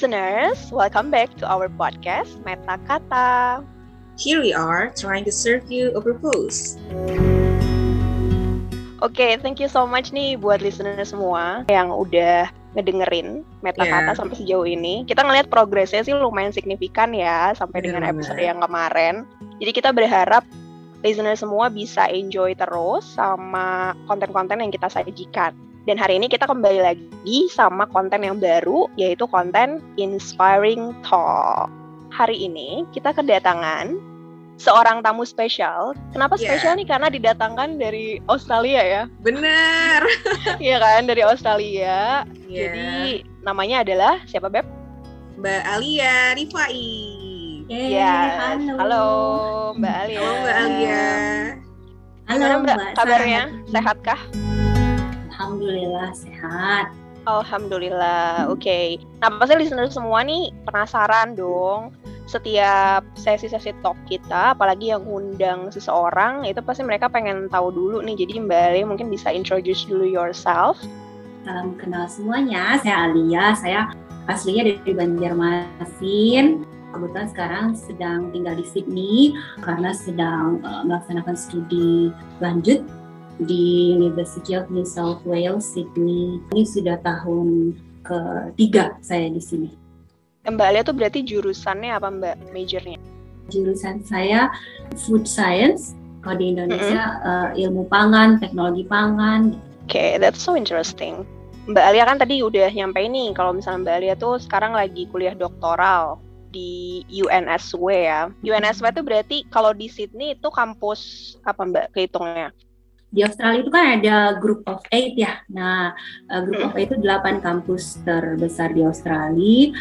listeners, welcome back to our podcast Meta Kata. Here we are trying to serve you a purpose. Oke, okay, thank you so much nih buat listener semua yang udah ngedengerin Meta yeah. Kata sampai sejauh ini. Kita ngelihat progresnya sih lumayan signifikan ya sampai yeah, dengan episode yang kemarin. Jadi kita berharap listener semua bisa enjoy terus sama konten-konten yang kita sajikan. Dan hari ini kita kembali lagi sama konten yang baru, yaitu konten Inspiring Talk. Hari ini kita kedatangan seorang tamu spesial. Kenapa yeah. spesial nih? Karena didatangkan dari Australia ya. Bener. Iya kan, dari Australia. Yeah. Jadi namanya adalah siapa Beb? Mbak Alia Rifai. Iya. Halo. halo Mbak Alia. Halo Mbak Alia. Halo Mbak, kabarnya? Sehatkah? Alhamdulillah sehat. Alhamdulillah, oke. Okay. Nah, pasti listener semua nih penasaran dong. Setiap sesi-sesi talk kita, apalagi yang undang seseorang, itu pasti mereka pengen tahu dulu nih. Jadi Mbak Ali mungkin bisa introduce dulu yourself. Salam kenal semuanya, saya Alia. Saya aslinya dari Banjarmasin. Kebetulan sekarang sedang tinggal di Sydney karena sedang uh, melaksanakan studi lanjut di University of New South Wales, Sydney. Ini sudah tahun ketiga saya di sini. Mbak Alia tuh berarti jurusannya apa Mbak majornya? Jurusan saya Food Science, kalau di Indonesia mm -hmm. uh, ilmu pangan, teknologi pangan. Oke, okay, that's so interesting. Mbak Alia kan tadi udah nyampe nih kalau misalnya Mbak Alia tuh sekarang lagi kuliah doktoral di UNSW ya. UNSW itu berarti kalau di Sydney itu kampus apa Mbak kehitungnya? Di Australia itu kan ada Group of Eight ya. Nah, uh, Group of Eight itu delapan kampus terbesar di Australia.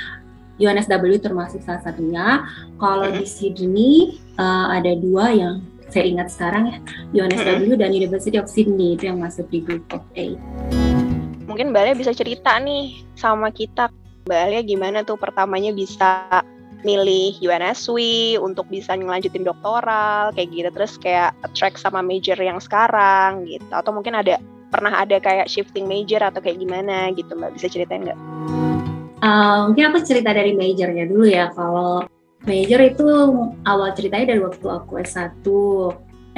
UNSW termasuk salah satunya. Kalau di Sydney uh, ada dua yang saya ingat sekarang ya, UNSW dan University of Sydney itu yang masuk di Group of Eight. Mungkin Mbak Alia bisa cerita nih sama kita, Mbak Alia gimana tuh pertamanya bisa milih UNSW untuk bisa ngelanjutin doktoral kayak gitu. Terus kayak track sama major yang sekarang gitu. Atau mungkin ada pernah ada kayak shifting major atau kayak gimana gitu. Mbak bisa ceritain nggak? Uh, mungkin aku cerita dari majornya dulu ya. Kalau major itu awal ceritanya dari waktu aku S1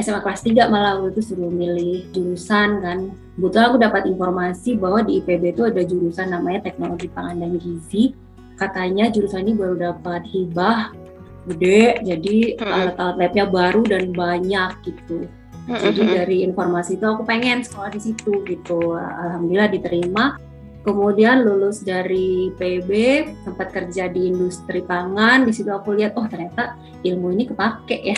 SMA kelas 3 malah waktu itu suruh milih jurusan kan. Kebetulan aku dapat informasi bahwa di IPB itu ada jurusan namanya teknologi pangan dan gizi katanya jurusan ini baru dapat hibah gede jadi alat-alat labnya baru dan banyak gitu. Jadi dari informasi itu aku pengen sekolah di situ gitu. Alhamdulillah diterima kemudian lulus dari PB sempat kerja di industri pangan. Di situ aku lihat oh ternyata ilmu ini kepake ya.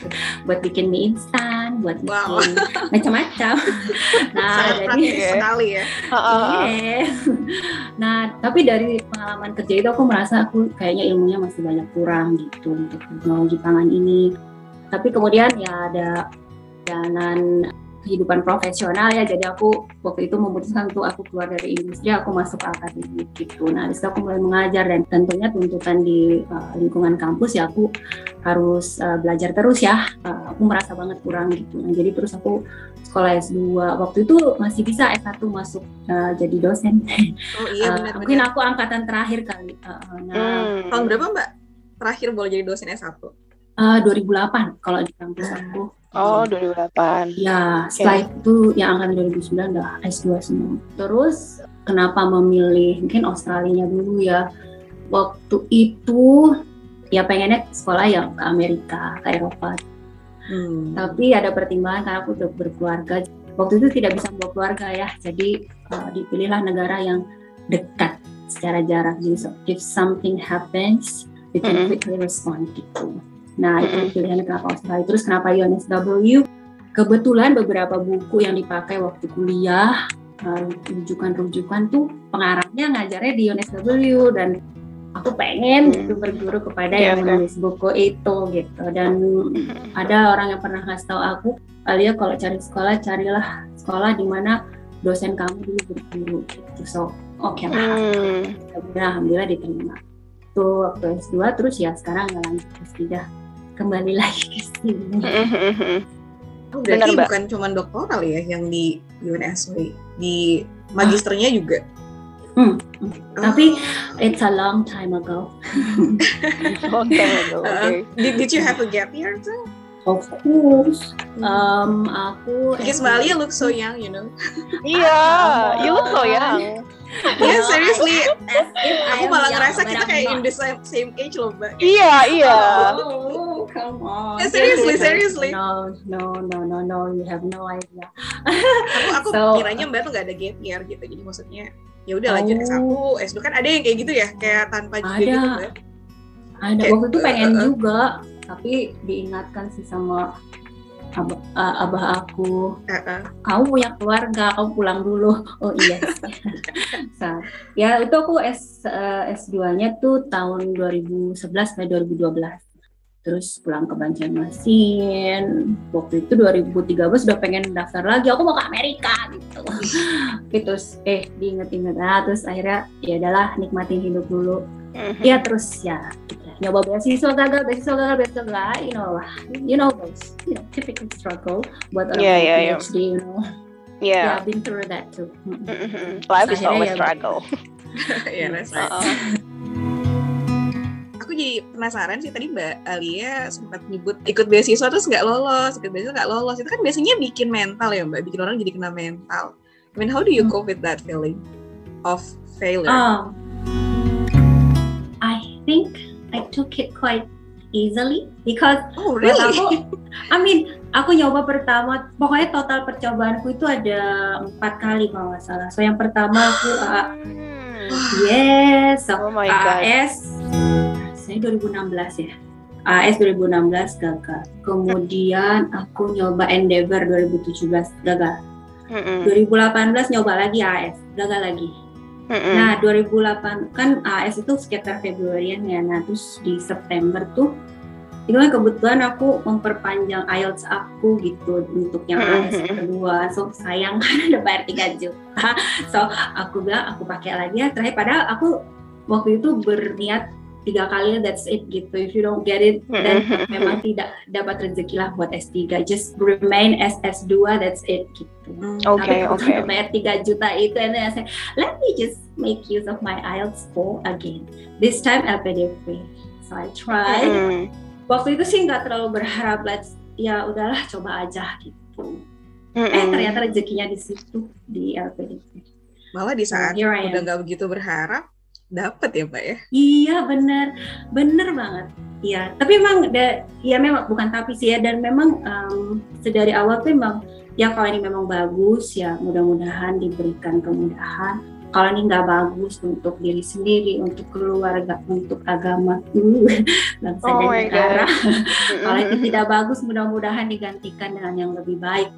Buat bikin mie instan buat wow. bikin macam-macam. Nah Sangat jadi sekali ya. Yeah. nah tapi dari pengalaman kerja itu aku merasa aku kayaknya ilmunya masih banyak kurang gitu untuk teknologi pangan ini. Tapi kemudian ya ada jalan kehidupan profesional ya. Jadi aku waktu itu memutuskan untuk aku keluar dari industri aku masuk ke akademik gitu. Nah di situ aku mulai mengajar dan tentunya tuntutan di uh, lingkungan kampus ya aku harus uh, belajar terus ya. Uh, aku merasa banget kurang gitu. Nah jadi terus aku sekolah S2 waktu itu masih bisa S1 masuk uh, jadi dosen. Oh iya benar, uh, mungkin aku angkatan terakhir kali. Uh, nah hmm. tahun berapa mbak? Terakhir boleh jadi dosen S1 uh, 2008 kalau di kampus aku Oh, 2008. Ya, setelah okay. itu yang angkatan 2009 udah S2 semua. Terus kenapa memilih mungkin Australia dulu ya? Waktu itu ya pengennya sekolah yang ke Amerika, ke Eropa. Hmm. Tapi ada pertimbangan karena aku udah berkeluarga. Waktu itu tidak bisa membawa keluarga ya, jadi uh, dipilihlah negara yang dekat secara jarak. Jadi so, if something happens, we can quickly respond gitu. Nah, itu pilihan kenapa Australia. Terus kenapa UNSW? Kebetulan beberapa buku yang dipakai waktu kuliah, rujukan-rujukan tuh pengarangnya ngajarnya di UNSW dan aku pengen hmm. gitu berguru kepada yeah, yang menulis buku itu gitu. Dan ada orang yang pernah ngasih tahu aku Alia kalau cari sekolah carilah sekolah di mana dosen kamu dulu berguru. Gitu. So oke okay lah. Hmm. alhamdulillah diterima. Tuh waktu S2 terus ya sekarang nggak lanjut S3 kembali lagi ke sini. Oh, berarti bukan cuma doktoral ya yang di UNSW, di magisternya juga? Hmm. Tapi it's a long time ago. Long time ago. Uh, Okay. did, did you have a gap year too? Of course. Um, aku Because Mbak Alia looks so young, you know. Iya, you look so young. Yeah, seriously. As if Aku I am malah ngerasa kita I'm kayak in the same, same age loh, Mbak. Iya, iya. Oh, come on. Eh, seriously, seriously. No, no, no, no, no. You have no idea. Aku aku So- kiranya Mbak tuh gak ada gap year gitu. Jadi maksudnya ya udah lanjut Oh. S1, S2 kan ada yang kayak gitu ya, kayak tanpa juga Ada. gitu, Mbak. Ada Kayak, waktu itu pengen uh, uh. juga, tapi diingatkan sih sama abah, uh, abah aku. Heeh. Kamu punya keluarga, kamu pulang dulu. Oh iya. so, ya itu aku S uh, S2-nya tuh tahun 2011 sampai 2012. Terus pulang ke Banjarmasin. Waktu itu 2013 udah pengen daftar lagi. Aku mau ke Amerika gitu. gitu. Eh diinget-inget. Nah, terus akhirnya ya udahlah nikmatin hidup dulu. Mhm. Ya terus ya gitu. Nyoba beasiswa gagal, beasiswa gagal, beasiswa gagal. You know lah. You know those you know, typical struggle buat orang Yeah, yeah, yeah, yeah. PhD. You know. Iya. Yeah, I've been through that too. Mm. Mhm. Life is always ya- struggle. Iya, that's right. Heeh. Aku jadi penasaran sih tadi Mbak Alia sempat nyebut ikut beasiswa terus nggak lolos, ikut beasiswa nggak lolos. Itu kan biasanya bikin mental ya Mbak, bikin orang jadi kena mental. I mean, how do you Hmm. cope with that feeling of failure? Um, took it quite easily because oh, really? aku, I mean, aku nyoba pertama, pokoknya total percobaanku itu ada empat kali kalau nggak salah. So yang pertama aku uh, yes, so Oh my god. AS saya 2016 ya. AS 2016 gagal. Kemudian aku nyoba Endeavor 2017 gagal. Mhm. 2018 nyoba lagi AS, gagal lagi. Mhm. Nah, 2008 kan AS itu sekitar Februarian ya. Nah, terus di September tuh itu kan kebetulan aku memperpanjang IELTS aku gitu untuk yang AS kedua. So sayang kan ada bayar 3 juta. So aku bilang aku pakai lagi ya. Terakhir padahal aku waktu itu berniat tiga kali that's it gitu. If you don't get it, then memang tidak dapat rezeki lah buat S3. Just remain as S2, that's it gitu. Oke, Tapi aku oke. udah bayar 3 juta itu and then I said, let me just make use of my IELTS 4 again. This time LPDP. So I tried. Mhm. Waktu itu sih nggak terlalu berharap, let's ya udahlah coba aja gitu. Eh Mhm. ternyata rezekinya di situ di LPDP. Malah di saat udah nggak begitu berharap, dapet ya Mbak ya? Iya bener, bener banget. Iya, tapi memang, da- ya memang bukan tapi sih ya, dan memang em, sedari awal tuh memang ya kalau ini memang bagus ya mudah-mudahan diberikan kemudahan. Kalau ini nggak bagus untuk diri sendiri, untuk keluarga, untuk agama, uh, bangsa Oh dan negara. Kalau itu tidak bagus, mudah-mudahan digantikan dengan yang lebih baik.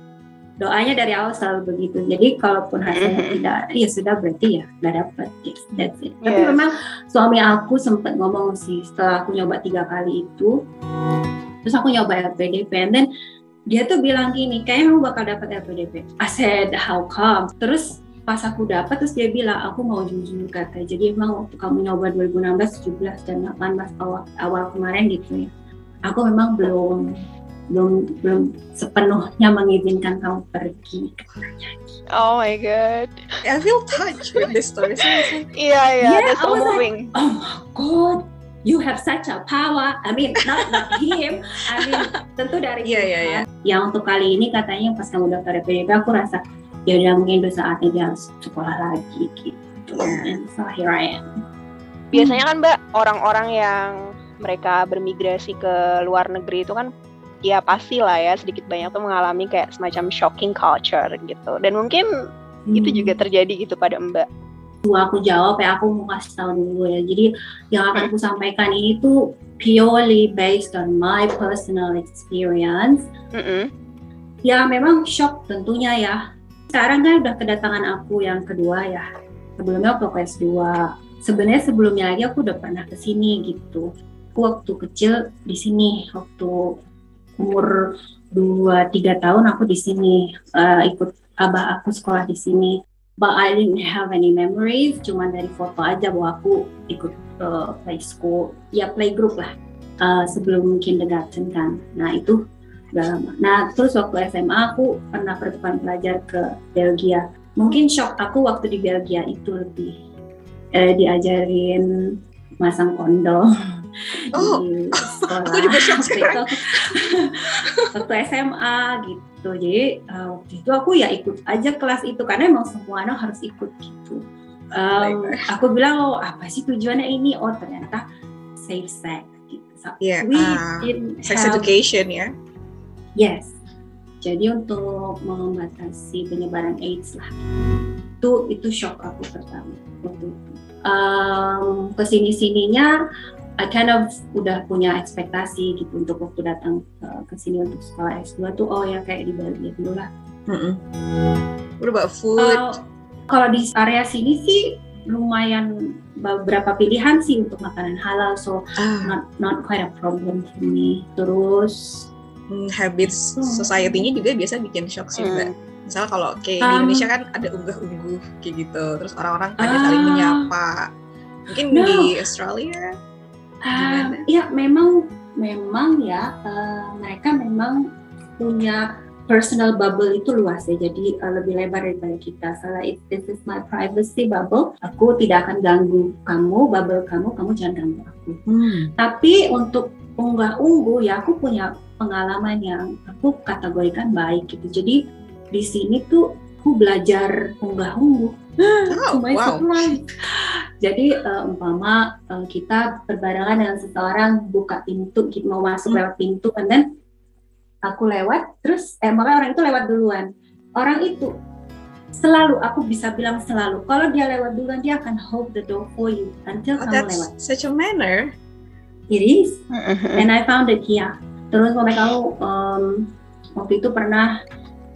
Doanya dari awal selalu begitu. Jadi kalaupun hasilnya Mhm. tidak, ya sudah berarti ya nggak dapat. Yes, that's it. Tapi Yes. memang suami aku sempat ngomong sih setelah aku nyoba tiga kali itu, terus aku nyoba LPDP, and then dia tuh bilang gini, kayaknya kamu bakal dapat LPDP. I said, how come? Terus pas aku dapat terus dia bilang aku mau jujur kata jadi emang waktu kamu nyoba 2016 17 dan 18 awal awal kemarin gitu ya aku memang belum belum belum sepenuhnya mengizinkan kamu pergi katanya Oh my god. I feel touched with this story. seriously. Iya iya, Yeah, that's I so was like- moving. oh my god you have such a power I mean not not him I mean tentu dari Iya, iya, Tuhan. yang untuk kali ini katanya pas kamu daftar PDP aku rasa ya udah mungkin udah saatnya dia harus sekolah lagi gitu Iya. and so here I am Biasanya kan Mbak, orang-orang yang mereka bermigrasi ke luar negeri itu kan ya pasti lah ya sedikit banyak tuh mengalami kayak semacam shocking culture gitu. Dan mungkin itu Hmm. juga terjadi gitu pada Mbak. Dua aku jawab ya aku mau kasih tahu dulu ya jadi yang akan aku sampaikan ini tuh purely based on my personal experience Mm-mm. ya memang shock tentunya ya sekarang kan udah kedatangan aku yang kedua ya sebelumnya waktu aku S2 sebenarnya sebelumnya lagi aku udah pernah ke sini gitu aku waktu kecil di sini waktu umur 2-3 tahun aku di sini eh, ikut abah aku sekolah di sini but I didn't have any memories cuman dari foto aja bahwa aku ikut eh, play school ya playgroup lah eh, sebelum kindergarten kan nah itu udah. Nah, terus waktu SMA aku pernah pertukaran pelajar ke Belgia. Mungkin shock aku waktu di Belgia itu lebih eh, diajarin masang kondom Oh, di sekolah. aku juga shock sekarang. waktu SMA gitu. Jadi eh, waktu itu aku ya ikut aja kelas itu karena emang semua anak harus ikut gitu. Baik. aku bilang oh apa sih tujuannya ini? Oh ternyata safe sex gitu. So, Iya, we didn't sex have- education ya. Yes. Jadi untuk membatasi penyebaran AIDS lah. Itu itu shock aku pertama waktu itu. Um, ke sini sininya I kind of udah punya ekspektasi gitu untuk waktu datang uh, ke sini untuk sekolah S2 tuh oh ya kayak di Bali dulu lah. Mm-mm. What about food? Uh, kalau di area sini sih lumayan beberapa pilihan sih untuk makanan halal so ah, not not quite a problem for me. Terus hmm, habits Hmm. society-nya juga biasa bikin shock sih, Mbak. Hmm. Misalnya kalau kayak di Um, Indonesia kan ada unggah-ungguh kayak gitu, terus orang-orang pada Ah. saling menyapa. Mungkin No. di Australia Gimana? ya memang memang ya eh, mereka memang punya personal bubble itu luas ya jadi eh, lebih lebar daripada kita. Salah if this is my privacy bubble, aku tidak akan ganggu kamu, bubble kamu, kamu jangan ganggu aku. hmm. Tapi untuk unggah unggu ya aku punya pengalaman yang aku kategorikan baik gitu. Jadi di sini tuh aku belajar unggah unggu. Oh, my wow. Jadi eh, umpama eh, kita berbarengan dengan seseorang buka pintu, kita mau masuk Hmm. lewat pintu, and then aku lewat, terus eh makanya orang itu lewat duluan. Orang itu selalu aku bisa bilang selalu kalau dia lewat duluan dia akan hold the door for you until Oh, kamu that's lewat. such a manner. It is. Mm-hmm. And I found it yeah. Terus kamu um, waktu itu pernah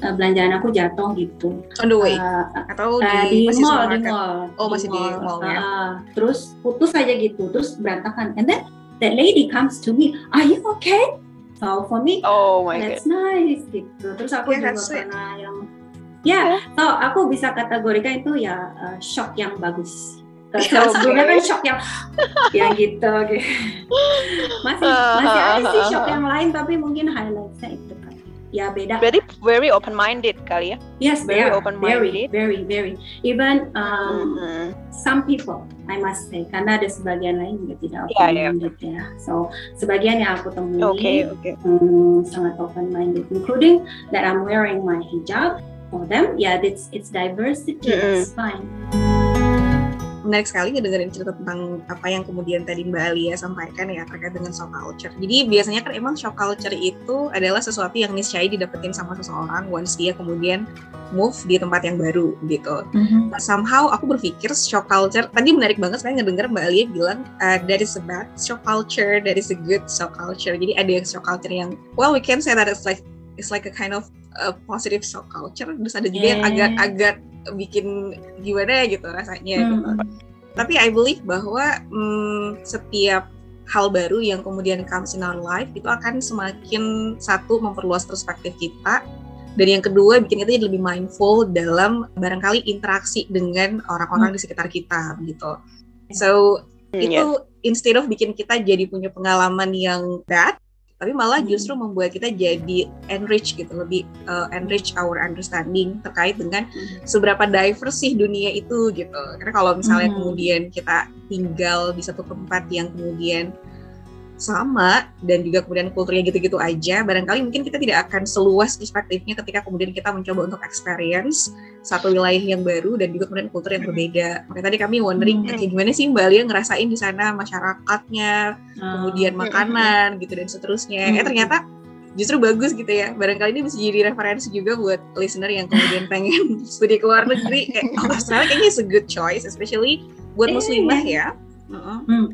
uh, belanjaan aku jatuh gitu. On the way. Uh, Atau uh, di, di masih mall, di supermarket? mall. Oh, masih di mall ya. Uh, terus putus aja gitu, terus berantakan. And then that lady comes to me, are you okay? So for me, Oh my god. that's nice gitu. Terus aku Yeah, juga pernah yang, ya, so aku bisa kategorikan itu ya uh, shock yang bagus. Okay. sebelumnya kan shock yang, yang gitu, gitu. Masih masih ada sih shock yang lain, tapi mungkin highlightnya itu kan. Ya beda. Berarti very open minded kali ya. Yes, very they are. open-minded. Very, very, very. Even um, Mhm. some people, I must say, karena ada sebagian lain juga tidak Iya, iya. open-minded ya. So, sebagian yang aku temui Oke oke. hmm, sangat open-minded, including that I'm wearing my hijab. For them, yeah, it's it's diversity. It's fine. Menarik sekali ngedengerin cerita tentang apa yang kemudian tadi Mbak Alia sampaikan ya terkait dengan shock culture. Jadi biasanya kan emang shock culture itu adalah sesuatu yang niscaya didapetin sama seseorang once dia kemudian move di tempat yang baru gitu. Somehow aku berpikir shock culture, tadi menarik banget saya ngedenger Mbak Alia bilang uh, a bad shock culture, is a good shock culture. Jadi ada yang shock culture yang, well we can say that it's like it's like a kind of uh, positive shock culture. Terus ada juga yang agak-agak bikin gimana gitu rasanya gitu. Hmm. Tapi I believe bahwa hmm, setiap hal baru yang kemudian comes in our life itu akan semakin satu memperluas perspektif kita dan yang kedua bikin kita jadi lebih mindful dalam barangkali interaksi dengan orang-orang di sekitar kita gitu. So Hmm, itu yes. instead of bikin kita jadi punya pengalaman yang bad tapi malah Hmm. justru membuat kita jadi enrich gitu lebih uh, enrich our understanding terkait dengan seberapa diverse sih dunia itu gitu karena kalau misalnya Hmm. kemudian kita tinggal di satu tempat yang kemudian sama dan juga kemudian kulturnya gitu-gitu aja barangkali mungkin kita tidak akan seluas perspektifnya ketika kemudian kita mencoba untuk experience satu wilayah yang baru dan juga kemudian kultur yang berbeda makanya tadi kami wondering Hmm. gimana sih Mbak Lia ngerasain di sana masyarakatnya kemudian Hmm. makanan gitu dan seterusnya. Eh Hmm. ternyata justru bagus gitu ya. Barangkali ini bisa jadi referensi juga buat listener yang kemudian pengen studi ke luar negeri. Kayak oh, Australia kayaknya is a good choice, especially buat Iya, muslimah ya. Heeh. Hmm.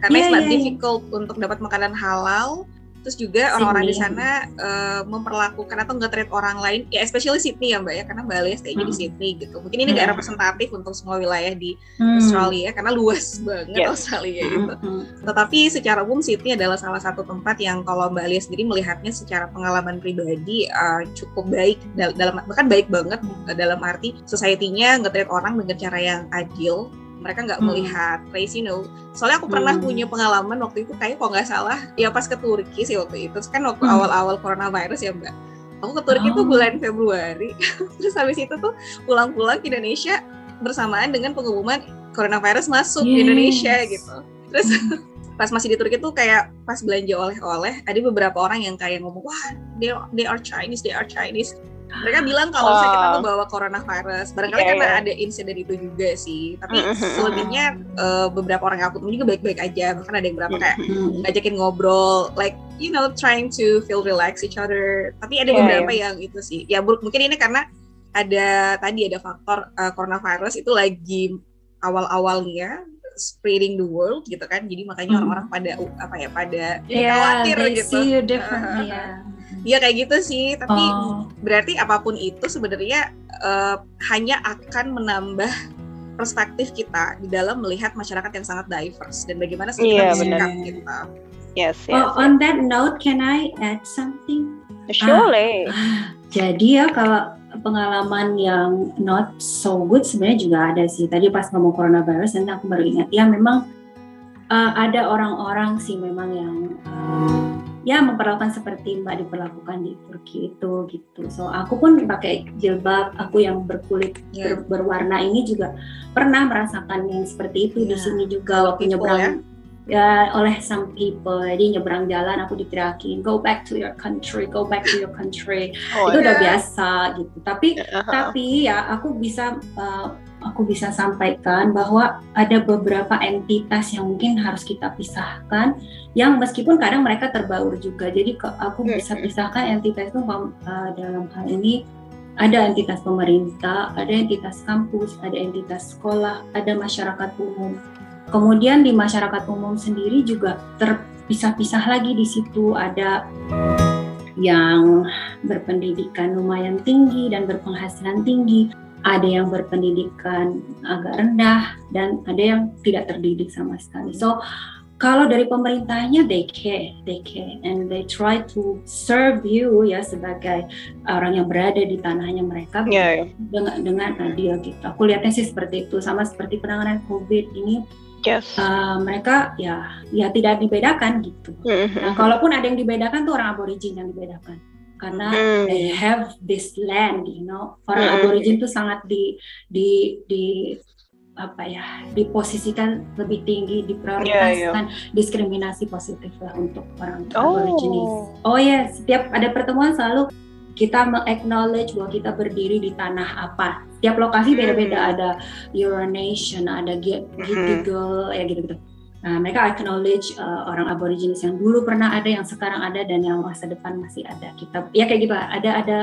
Karena it's not iya, difficult untuk dapat makanan halal. Terus juga orang-orang di sana eh, memperlakukan atau nggak treat orang lain, ya especially Sydney ya mbak ya, karena Mbak Alia stay di Hmm. Sydney gitu. Mungkin ini nggak Hmm. representatif untuk semua wilayah di Hmm. Australia karena luas banget Yes. Australia Hmm, gitu. hmm. Tetapi secara umum Sydney adalah salah satu tempat yang kalau Mbak Alia sendiri melihatnya secara pengalaman pribadi uh, cukup baik dal- dalam bahkan baik banget uh, dalam arti society-nya nge-treat orang dengan cara yang adil. Mereka nggak Hmm. melihat race, you know. Soalnya aku pernah Hmm. punya pengalaman waktu itu kayak kalau nggak salah ya pas ke Turki sih waktu itu kan waktu Hmm. awal-awal coronavirus ya Mbak. Aku ke Turki tuh Oh. bulan Februari. Terus habis itu tuh pulang-pulang ke Indonesia bersamaan dengan pengumuman coronavirus masuk yes. di Indonesia gitu terus pas masih di Turki tuh kayak pas belanja oleh-oleh ada beberapa orang yang kayak ngomong wah they, they are Chinese they are Chinese mereka bilang kalau wow. kita tuh bawa coronavirus barangkali yeah, karena yeah. ada insiden itu juga sih tapi mm-hmm. selebihnya uh, beberapa orang yang aku temui juga baik-baik aja bahkan ada yang beberapa kayak mm-hmm. ngajakin ngobrol like you know trying to feel relax each other tapi ada yeah, beberapa yeah. yang itu sih ya mungkin ini karena ada tadi ada faktor uh, coronavirus itu lagi awal-awalnya spreading the world gitu kan jadi makanya orang-orang pada apa ya pada yeah, khawatir gitu see you differently, yeah. Iya kayak gitu sih, tapi oh. berarti apa pun itu sebenarnya uh, hanya akan menambah perspektif kita di dalam melihat masyarakat yang sangat diverse dan bagaimana sih kita yeah, bersikap kita. Yes, yes. Oh, on that note, can I add something? Sure. Ah, jadi ya kalau pengalaman yang not so good sebenarnya juga ada sih. Tadi pas ngomong coronavirus, nanti aku baru ingat ya memang uh, ada orang-orang sih memang yang uh, ya memperlakukan seperti Mbak diperlakukan di Turki itu gitu. So aku pun pakai jilbab, aku yang berkulit yeah. ber, berwarna ini juga pernah merasakan yang seperti itu yeah. di sini juga waktu nyebrang ya? ya oleh some people. Jadi nyebrang jalan aku diteriakin go back to your country, go back to your country. Oh, itu yeah. udah biasa gitu. Tapi uh -huh. tapi ya aku bisa uh, aku bisa sampaikan bahwa ada beberapa entitas yang mungkin harus kita pisahkan yang meskipun kadang mereka terbaur juga. Jadi aku bisa pisahkan entitas itu uh, dalam hal ini ada entitas pemerintah, ada entitas kampus, ada entitas sekolah, ada masyarakat umum. Kemudian di masyarakat umum sendiri juga terpisah-pisah lagi di situ. Ada yang berpendidikan lumayan tinggi dan berpenghasilan tinggi, ada yang berpendidikan agak rendah dan ada yang tidak terdidik sama sekali. So kalau dari pemerintahnya they care, they care and they try to serve you ya sebagai orang yang berada di tanahnya mereka yeah, yeah. dengan dengan adil gitu. Aku lihatnya sih seperti itu sama seperti penanganan COVID ini. Yes. Uh, mereka ya ya tidak dibedakan gitu. Mm -hmm. Nah, kalaupun ada yang dibedakan tuh orang aborigin yang dibedakan karena hmm. they have this land, you know. Orang hmm. aborigin tuh sangat di di di apa ya diposisikan lebih tinggi diprioritaskan yeah, yeah. diskriminasi positif lah untuk orang oh. aborigines. Oh ya, yeah. setiap ada pertemuan selalu kita acknowledge bahwa kita berdiri di tanah apa. Setiap lokasi beda-beda hmm. ada Euronation, ada Gadigal, hmm. ya gitu-gitu Nah, mereka acknowledge uh, orang aborigines yang dulu pernah ada, yang sekarang ada, dan yang masa depan masih ada. Kita ya kayak gitu ada ada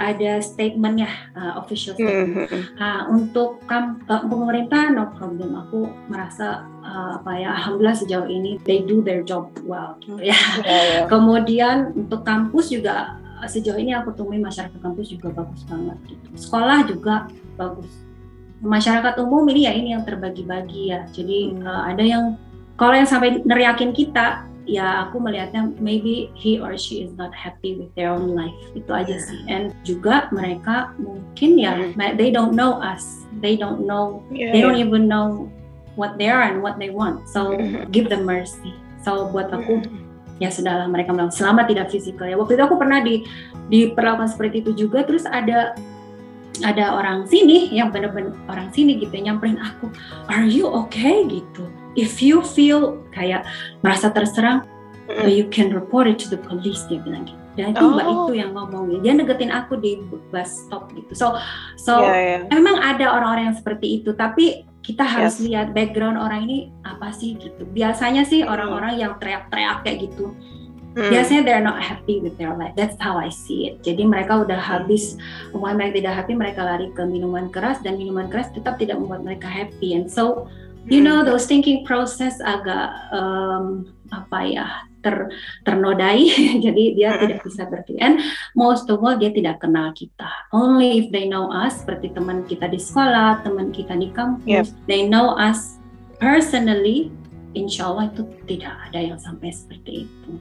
ada statementnya uh, official statement. Mm-hmm. Nah, untuk kam, uh, pemerintah no problem. Aku merasa uh, apa ya, alhamdulillah sejauh ini they do their job well. Gitu ya. Yeah, yeah. Kemudian untuk kampus juga sejauh ini aku temui masyarakat kampus juga bagus banget. Gitu. Sekolah juga bagus. Masyarakat umum ini ya ini yang terbagi-bagi ya. Jadi hmm. uh, ada yang kalau yang sampai neriakin kita ya aku melihatnya maybe he or she is not happy with their own life. Itu aja sih. And juga mereka mungkin ya mm. they don't know us. They don't know yeah, they don't even know what they are and what they want. So mm-hmm. give them mercy. So buat aku mm-hmm. ya sudahlah mereka bilang selama tidak fisikal ya waktu itu aku pernah di diperlakukan seperti itu juga. Terus ada ada orang sini yang benar-benar orang sini gitu nyamperin aku are you okay? Gitu if you feel kayak merasa terserang mm. you can report it to the police dia bilang gitu dan itu oh. mbak itu yang ngomongin dia negetin aku di bus stop gitu so so yeah, yeah. memang ada orang-orang yang seperti itu tapi kita harus yes. lihat background orang ini apa sih gitu biasanya sih orang-orang yang teriak-teriak kayak gitu Hmm. Biasanya they're not happy with their life. That's how I see it. Jadi mereka udah habis membuat mereka tidak happy, mereka lari ke minuman keras dan minuman keras tetap tidak membuat mereka happy. And so you know those thinking process agak um, apa ya ter ternodai. Jadi dia tidak bisa berpikir. And most of all dia tidak kenal kita. Only if they know us seperti teman kita di sekolah teman kita di kampus yep. they know us personally insya Allah itu tidak ada yang sampai seperti itu.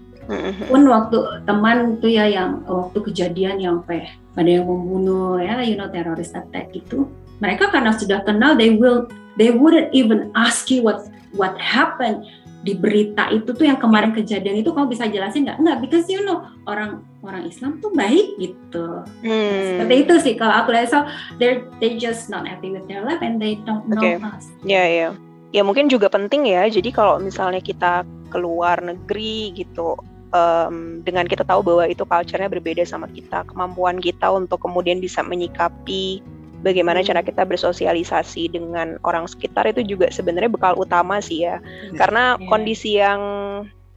Pun waktu teman itu ya yang waktu kejadian yang sampai ada yang membunuh ya you know terrorist attack itu mereka karena sudah kenal they will they wouldn't even ask you what what happened di berita itu tuh yang kemarin kejadian itu kamu bisa jelasin nggak? Nggak, because you know orang orang Islam tuh baik gitu. Hmm. Seperti itu sih kalau aku lihat so they they just not happy with their life and they don't know okay. us. Ya yeah, ya. Yeah. Ya mungkin juga penting ya. Jadi kalau misalnya kita keluar negeri gitu um, dengan kita tahu bahwa itu culture-nya berbeda sama kita, kemampuan kita untuk kemudian bisa menyikapi bagaimana cara kita bersosialisasi dengan orang sekitar itu juga sebenarnya bekal utama sih ya. Hmm. Karena yeah. kondisi yang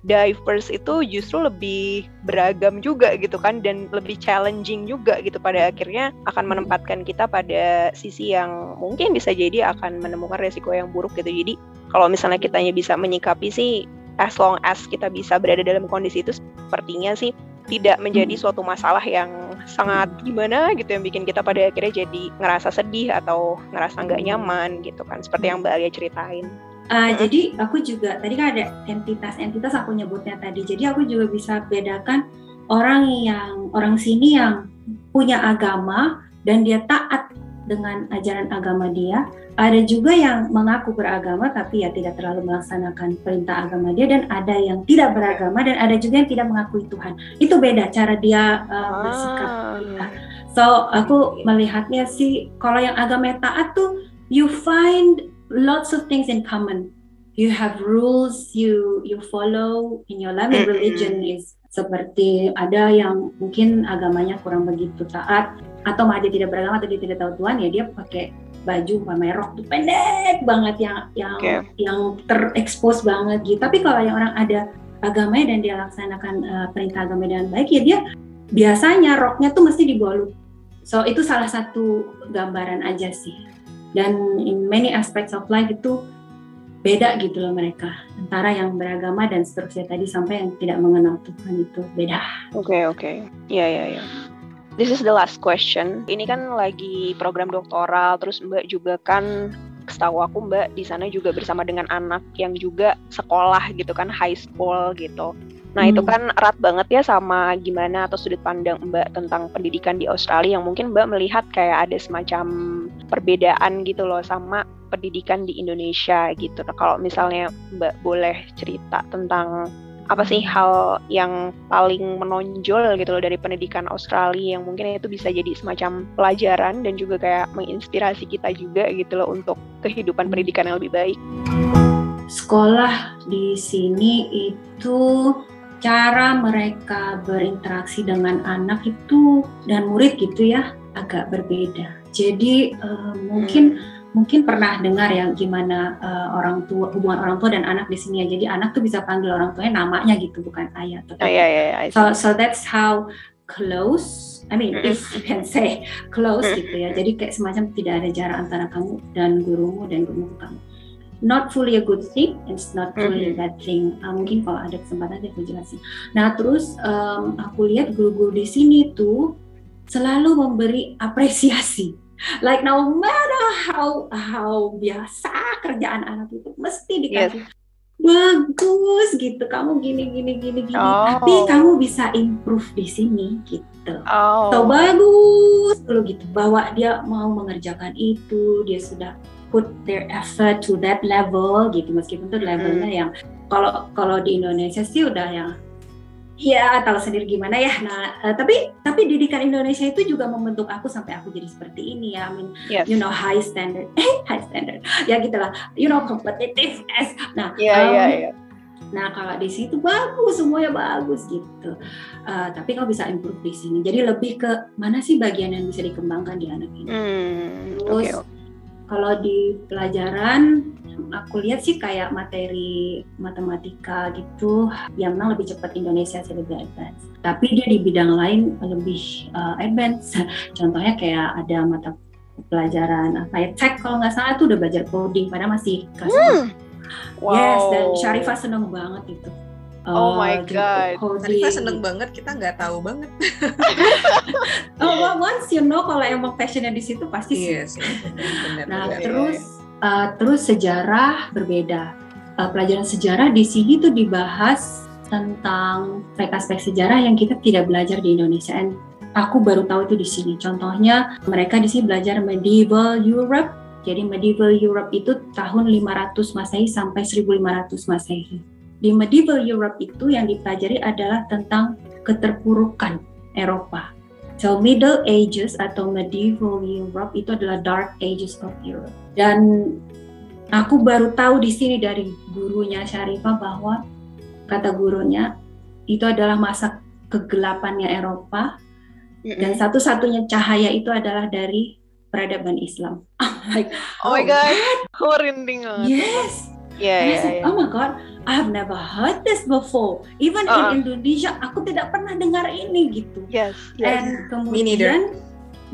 diverse itu justru lebih beragam juga gitu kan dan lebih challenging juga gitu pada akhirnya akan hmm. menempatkan kita pada sisi yang mungkin bisa jadi akan menemukan resiko yang buruk gitu. Jadi kalau misalnya kita bisa menyikapi sih as long as kita bisa berada dalam kondisi itu sepertinya sih tidak menjadi hmm. suatu masalah yang sangat gimana gitu yang bikin kita pada akhirnya jadi ngerasa sedih atau ngerasa nggak hmm. nyaman gitu kan seperti yang Mbak Alia ceritain. Uh, hmm. Jadi aku juga tadi kan ada entitas-entitas aku nyebutnya tadi. Jadi aku juga bisa bedakan orang yang orang sini yang punya agama dan dia taat dengan ajaran agama dia. Ada juga yang mengaku beragama tapi ya tidak terlalu melaksanakan perintah agama dia dan ada yang tidak beragama dan ada juga yang tidak mengakui Tuhan. Itu beda cara dia uh, bersikap. Ah. So aku melihatnya sih kalau yang agama taat tuh you find lots of things in common. You have rules you you follow in your life. Religion is seperti ada yang mungkin agamanya kurang begitu taat atau malah dia tidak beragama atau dia tidak tahu Tuhan ya dia pakai baju pakai rok tuh pendek banget yang yang okay. yang terekspos banget gitu. Tapi kalau yang orang ada agamanya dan dia laksanakan uh, perintah agama dengan baik ya dia biasanya roknya tuh mesti di bawah so itu salah satu gambaran aja sih. Dan in many aspects of life itu beda gitu loh mereka antara yang beragama dan seterusnya tadi sampai yang tidak mengenal Tuhan itu beda. Oke okay, oke, okay. ya ya ya. This is the last question. Ini kan lagi program doktoral, terus Mbak juga kan setahu aku Mbak di sana juga bersama dengan anak yang juga sekolah gitu kan, high school gitu. Nah hmm. itu kan erat banget ya sama gimana atau sudut pandang Mbak tentang pendidikan di Australia yang mungkin Mbak melihat kayak ada semacam perbedaan gitu loh sama pendidikan di Indonesia gitu. Nah, kalau misalnya Mbak boleh cerita tentang apa sih hal yang paling menonjol gitu loh dari pendidikan Australia yang mungkin itu bisa jadi semacam pelajaran dan juga kayak menginspirasi kita juga gitu loh untuk kehidupan pendidikan yang lebih baik. Sekolah di sini itu cara mereka berinteraksi dengan anak itu dan murid gitu ya agak berbeda. Jadi uh, mungkin hmm mungkin pernah dengar ya gimana uh, orang tua hubungan orang tua dan anak di sini ya. Jadi anak tuh bisa panggil orang tuanya namanya gitu bukan ayah atau oh, yeah, yeah, yeah, So so that's how close I mean if you can say close gitu ya. Jadi kayak semacam tidak ada jarak antara kamu dan gurumu dan gurumu kamu. Not fully a good thing, it's not fully a bad thing. Uh, mungkin kalau ada kesempatan aku jelasin. Nah terus um, aku lihat guru-guru di sini tuh selalu memberi apresiasi like no matter how how biasa kerjaan anak itu mesti dikasih yes. bagus gitu kamu gini gini gini gini oh. tapi kamu bisa improve di sini gitu oh. so bagus lo gitu bahwa dia mau mengerjakan itu dia sudah put their effort to that level gitu meskipun tuh levelnya mm. yang kalau kalau di Indonesia sih udah yang Iya, tahu sendiri gimana ya. Nah, uh, tapi tapi didikan Indonesia itu juga membentuk aku sampai aku jadi seperti ini ya. I mean, yes. you know high standard, eh high standard, ya gitulah. You know competitive as. Nah, iya yeah, um, iya yeah, yeah. Nah, kalau di situ bagus, semuanya bagus gitu. Uh, tapi kau bisa improve di sini. Jadi lebih ke mana sih bagian yang bisa dikembangkan di anak ini. Hmm, Terus okay. kalau di pelajaran aku lihat sih kayak materi matematika gitu yang memang lebih cepat Indonesia sih lebih advance tapi dia di bidang lain lebih uh, advance contohnya kayak ada mata pelajaran apa ya tech kalau nggak salah tuh udah belajar coding padahal masih kelas hmm. wow. yes dan Syarifah seneng banget itu Oh, oh my god. Syarifah seneng banget, kita nggak tahu banget. oh, once you know kalau emang passionnya di situ pasti sih. Yes, benar, nah, benar, terus Uh, terus sejarah berbeda. Uh, pelajaran sejarah di sini tuh dibahas tentang aspek-aspek sejarah yang kita tidak belajar di Indonesia. And aku baru tahu itu di sini. Contohnya mereka di sini belajar medieval Europe Jadi medieval Europe itu tahun 500 Masehi sampai 1500 Masehi. Di medieval Europe itu yang dipelajari adalah tentang keterpurukan Eropa. So Middle Ages atau medieval Europe itu adalah dark ages of Europe. Dan aku baru tahu di sini dari gurunya Syarifah bahwa kata gurunya itu adalah masa kegelapannya Eropa dan satu-satunya cahaya itu adalah dari peradaban Islam. like, oh, my god, merinding banget. Yes. Yeah, yeah, yeah. Oh my god, I have never heard this before. Even uh. in Indonesia, aku tidak pernah dengar ini gitu. Yes. yes. And kemudian,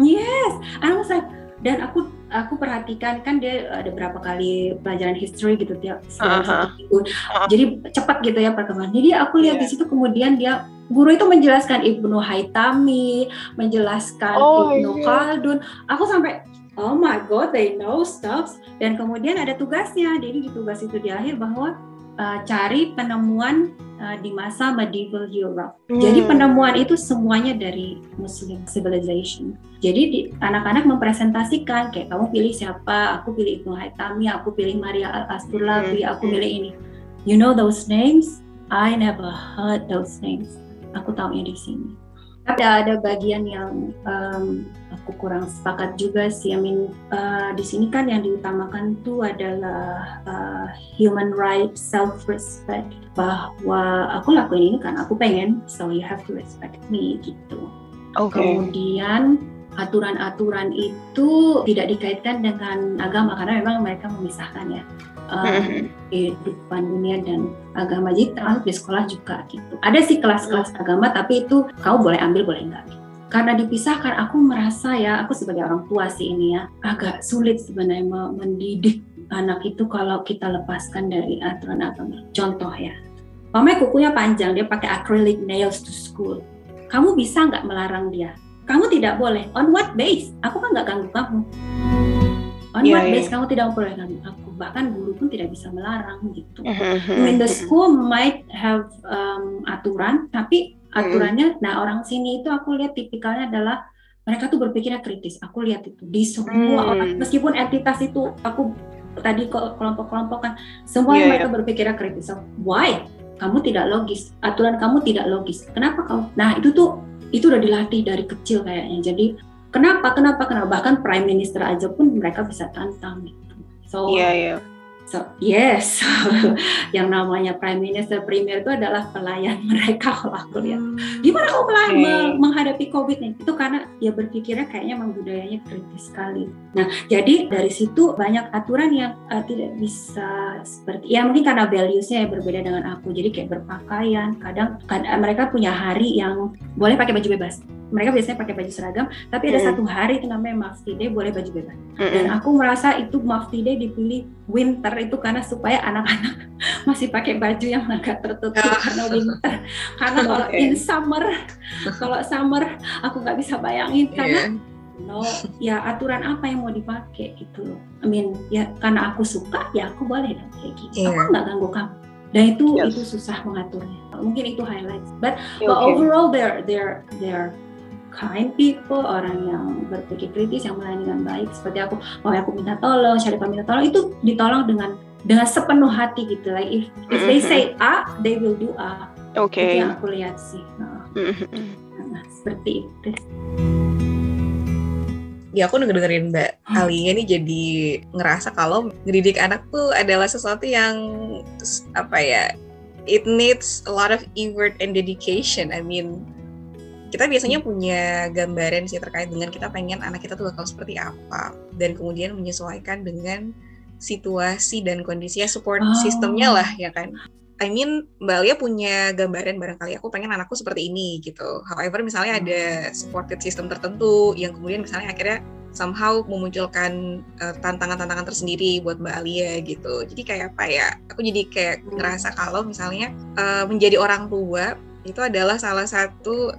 yes, I was like, dan aku aku perhatikan kan dia ada berapa kali pelajaran history gitu tiap uh -huh. Uh -huh. Jadi cepat gitu ya perkembangan. Jadi aku lihat yeah. di situ kemudian dia guru itu menjelaskan Ibnu Haitami, menjelaskan oh, Ibnu yeah. Khaldun. Aku sampai oh my god, they know stuff. Dan kemudian ada tugasnya. Jadi di tugas itu di akhir bahwa uh, cari penemuan uh, di masa medieval Europe. Hmm. Jadi penemuan itu semuanya dari Muslim civilization. Jadi anak-anak mempresentasikan kayak kamu pilih siapa, aku pilih Ibnu Haitami, aku pilih Maria Al Astulabi, hmm. aku pilih ini. You know those names? I never heard those names aku tahunya di sini. Tapi ada bagian yang um, aku kurang sepakat juga sih. I mean, uh, di sini kan yang diutamakan tuh adalah uh, human rights, self respect. Bahwa aku lakuin ini kan aku pengen, so you have to respect me gitu. Okay. Kemudian aturan-aturan itu tidak dikaitkan dengan agama karena memang mereka memisahkan ya uh, kehidupan dunia dan agama jadi termasuk di sekolah juga gitu ada sih kelas-kelas agama tapi itu kamu boleh ambil boleh enggak gitu. Karena dipisahkan aku merasa ya aku sebagai orang tua sih ini ya agak sulit sebenarnya mendidik anak itu kalau kita lepaskan dari aturan agama contoh ya Pamai kukunya panjang, dia pakai acrylic nails to school. Kamu bisa nggak melarang dia? Kamu tidak boleh. On what base? Aku kan nggak ganggu kamu. On yeah, what yeah. base kamu tidak boleh ganggu aku? bahkan guru pun tidak bisa melarang gitu. I mean the school might have um, aturan, tapi aturannya, mm. nah orang sini itu aku lihat tipikalnya adalah mereka tuh berpikirnya kritis. Aku lihat itu di semua mm. orang, meskipun entitas itu aku tadi kelompok-kelompok kan, semua yeah, mereka yeah. berpikirnya kritis. So, why? Kamu tidak logis, aturan kamu tidak logis. Kenapa kamu? Nah itu tuh itu udah dilatih dari kecil kayaknya. Jadi kenapa, kenapa, kenapa? Bahkan prime minister aja pun mereka bisa tantang. Gitu. So yeah, yeah. So yes, yang namanya prime minister premier itu adalah pelayan mereka kalau aku lihat. Hmm, Gimana kamu pelayan okay. menghadapi covid nih? Itu karena ya berpikirnya kayaknya memang budayanya kritis sekali. Nah jadi dari situ banyak aturan yang uh, tidak bisa seperti ya mungkin karena valuesnya yang berbeda dengan aku. Jadi kayak berpakaian, kadang, kadang mereka punya hari yang boleh pakai baju bebas mereka biasanya pakai baju seragam, tapi ada mm. satu hari itu namanya Mufti Day boleh baju bebas. Mm Dan aku merasa itu Mufti Day dipilih winter itu karena supaya anak-anak masih pakai baju yang agak tertutup oh. karena winter. Karena kalau okay. in summer, kalau summer aku nggak bisa bayangin karena yeah. no ya aturan apa yang mau dipakai gitu loh. I mean ya karena aku suka ya aku boleh dong kayak gitu. Yeah. Aku nggak ganggu kamu dan itu yes. itu susah mengaturnya mungkin itu highlights but, okay. but overall they're they're they're kind people, orang yang berpikir kritis, yang melayani dengan baik. Seperti aku, mau aku minta tolong, Syarifah minta tolong, itu ditolong dengan dengan sepenuh hati gitu. Like if if they say A, they will do A. Oke. Okay. Itu yang aku lihat sih. Nah, nah seperti itu. Ya aku dengerin Mbak hmm. Alia nih jadi ngerasa kalau ngedidik anak tuh adalah sesuatu yang apa ya, it needs a lot of effort and dedication. I mean, kita biasanya punya gambaran sih terkait dengan kita pengen anak kita tuh bakal seperti apa dan kemudian menyesuaikan dengan situasi dan kondisi support oh. sistemnya lah ya kan. I mean Mbak Lia punya gambaran barangkali aku pengen anakku seperti ini gitu. However misalnya ada supported system tertentu yang kemudian misalnya akhirnya somehow memunculkan uh, tantangan-tantangan tersendiri buat Mbak Alia gitu. Jadi kayak apa ya? Aku jadi kayak ngerasa kalau misalnya uh, menjadi orang tua itu adalah salah satu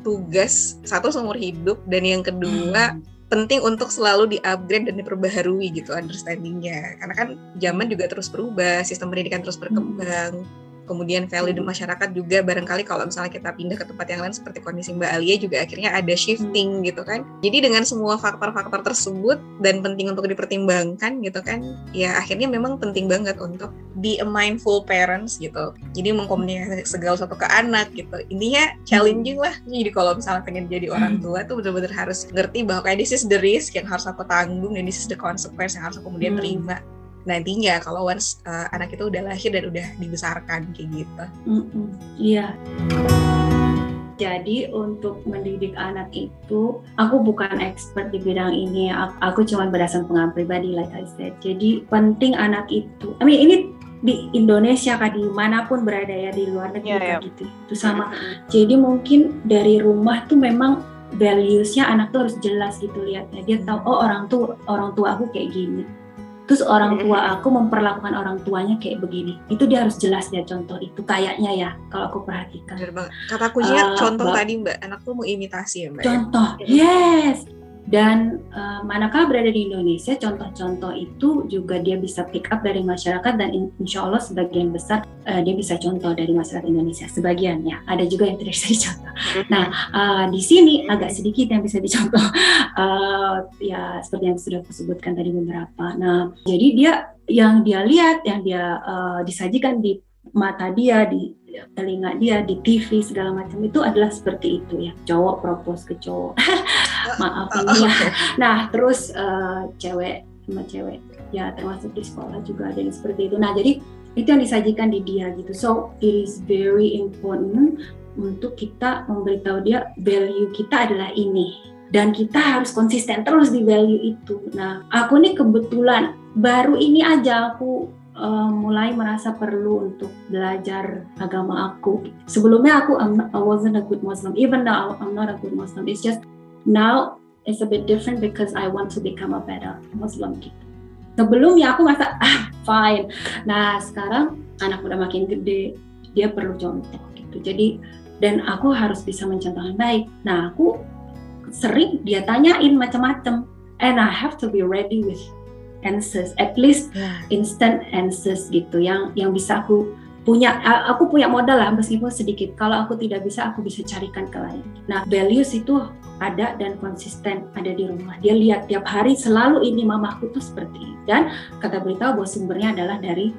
tugas satu seumur hidup dan yang kedua hmm. penting untuk selalu di-upgrade dan diperbaharui gitu understandingnya karena kan zaman juga terus berubah sistem pendidikan terus berkembang kemudian value di masyarakat juga barangkali kalau misalnya kita pindah ke tempat yang lain seperti kondisi Mbak Alia juga akhirnya ada shifting gitu kan. Jadi dengan semua faktor-faktor tersebut dan penting untuk dipertimbangkan gitu kan, ya akhirnya memang penting banget untuk be a mindful parents gitu. Jadi mengkomunikasi segala sesuatu ke anak gitu. Intinya challenging lah. Jadi kalau misalnya pengen jadi orang tua tuh benar-benar harus ngerti bahwa kayak this is the risk yang harus aku tanggung dan this is the consequence yang harus aku kemudian terima nantinya kalau once uh, anak itu udah lahir dan udah dibesarkan kayak gitu. Mm-mm, iya. Jadi untuk mendidik anak itu, aku bukan expert di bidang ini. Aku, aku cuma berdasarkan pengalaman pribadi, like I said. Jadi penting anak itu. I mean ini di Indonesia kah di mana pun berada ya di luar negeri yeah, yeah. gitu. Itu sama. Jadi mungkin dari rumah tuh memang valuesnya anak tuh harus jelas gitu lihatnya. Dia tahu oh orang tuh orang tua aku kayak gini terus orang tua aku memperlakukan orang tuanya kayak begini. Itu dia harus jelas ya contoh itu kayaknya ya kalau aku perhatikan. Kata kuncinya uh, contoh tadi mbak. Anak tuh mau imitasi ya mbak ya? contoh. Ya? yes dan uh, manakala berada di Indonesia, contoh-contoh itu juga dia bisa pick up dari masyarakat dan insya Allah sebagian besar uh, dia bisa contoh dari masyarakat Indonesia. Sebagian ya, ada juga yang tidak bisa dicontoh. Nah, uh, di sini agak sedikit yang bisa dicontoh, uh, ya seperti yang sudah aku sebutkan tadi beberapa. Nah, jadi dia yang dia lihat, yang dia uh, disajikan di mata dia, di telinga dia di TV segala macam itu adalah seperti itu ya. Cowok propose ke cowok. Maaf oh, ini ya nah terus uh, cewek sama cewek. Ya termasuk di sekolah juga ada yang seperti itu. Nah jadi itu yang disajikan di dia gitu. So it is very important untuk kita memberitahu dia value kita adalah ini. Dan kita harus konsisten terus di value itu. Nah, aku nih kebetulan baru ini aja aku uh, mulai merasa perlu untuk belajar agama aku. Sebelumnya aku I'm, I wasn't a good Muslim. Even now I'm not a good Muslim. It's just now it's a bit different because I want to become a better Muslim gitu. Sebelumnya aku merasa ah fine. Nah sekarang anak udah makin gede, dia perlu contoh gitu. Jadi dan aku harus bisa mencontohkan baik. Nah aku sering dia tanyain macam-macam, and I have to be ready with answers, at least instant answers gitu yang yang bisa aku punya aku punya modal lah meskipun sedikit. Kalau aku tidak bisa aku bisa carikan ke lain. Nah values itu ada dan konsisten ada di rumah. Dia lihat tiap hari selalu ini mamaku tuh seperti ini. Dan kata berita bahwa sumbernya adalah dari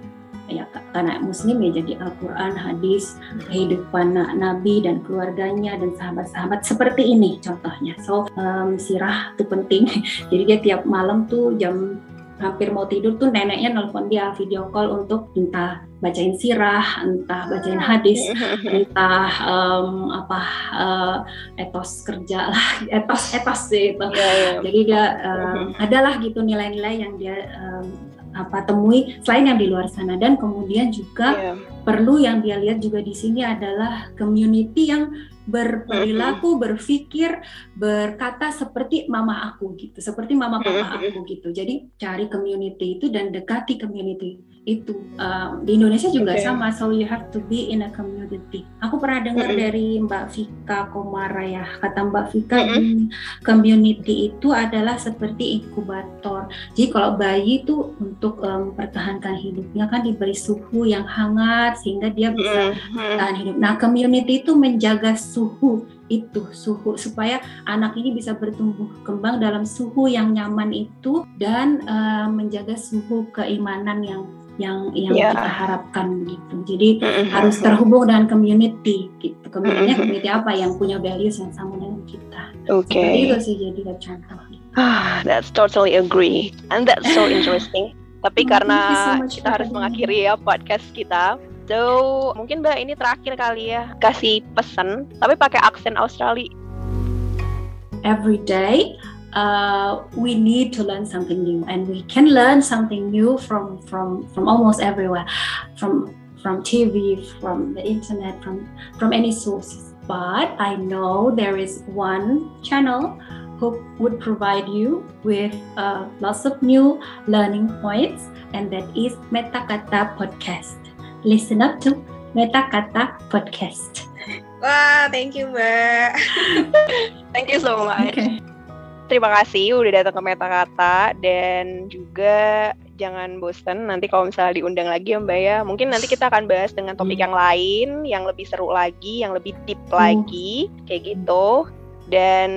ya karena muslim ya jadi Al-Quran, hadis, kehidupan Nabi dan keluarganya dan sahabat-sahabat seperti ini contohnya. So um, sirah itu penting. jadi dia tiap malam tuh jam hampir mau tidur tuh neneknya nelpon dia video call untuk entah bacain sirah, entah bacain hadis, entah um, apa uh, etos kerja lah, etos etos sih itu. Yeah, yeah. Jadi dia um, adalah gitu nilai-nilai yang dia um, apa temui selain yang di luar sana dan kemudian juga yeah. perlu yang dia lihat juga di sini adalah community yang berperilaku, berpikir, berkata seperti mama aku gitu, seperti mama papa aku gitu. Jadi cari community itu dan dekati community itu. Uh, di Indonesia juga okay. sama, so you have to be in a community. Aku pernah dengar mm -hmm. dari Mbak Vika Komara ya, kata Mbak Vika mm -hmm. community itu adalah seperti inkubator. Jadi kalau bayi itu untuk um, mempertahankan hidupnya kan diberi suhu yang hangat sehingga dia bisa mm -hmm. tahan hidup. Nah community itu menjaga suhu itu suhu supaya anak ini bisa bertumbuh kembang dalam suhu yang nyaman itu dan uh, menjaga suhu keimanan yang yang yang yeah. kita harapkan gitu. Jadi mm-hmm. harus terhubung dengan community gitu. Community mm-hmm. community apa yang punya values yang sama dengan kita. Oke. Okay. itu sih jadi contoh. Ah, that's totally agree and that's so interesting. Tapi karena so kita harus mengakhiri ya podcast kita, So, mungkin Mbak ini terakhir kali ya kasih pesan tapi pakai aksen Australia. Every day uh, we need to learn something new and we can learn something new from from from almost everywhere from from TV from the internet from from any sources. But I know there is one channel who would provide you with uh, lots of new learning points and that is Metakata Podcast listen up to Meta Kata Podcast. Wah, thank you Mbak. thank you so much. Okay. Terima kasih udah datang ke Meta Kata dan juga jangan bosen. Nanti kalau misalnya diundang lagi ya Mbak ya, mungkin nanti kita akan bahas dengan topik Hmm. yang lain, yang lebih seru lagi, yang lebih deep Hmm. lagi, kayak gitu. Dan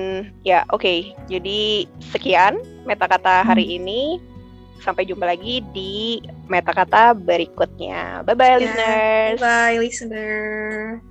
ya oke, jadi sekian meta kata hari ini. Sampai jumpa lagi di meta kata berikutnya. Bye bye Ya, listeners. Bye listener.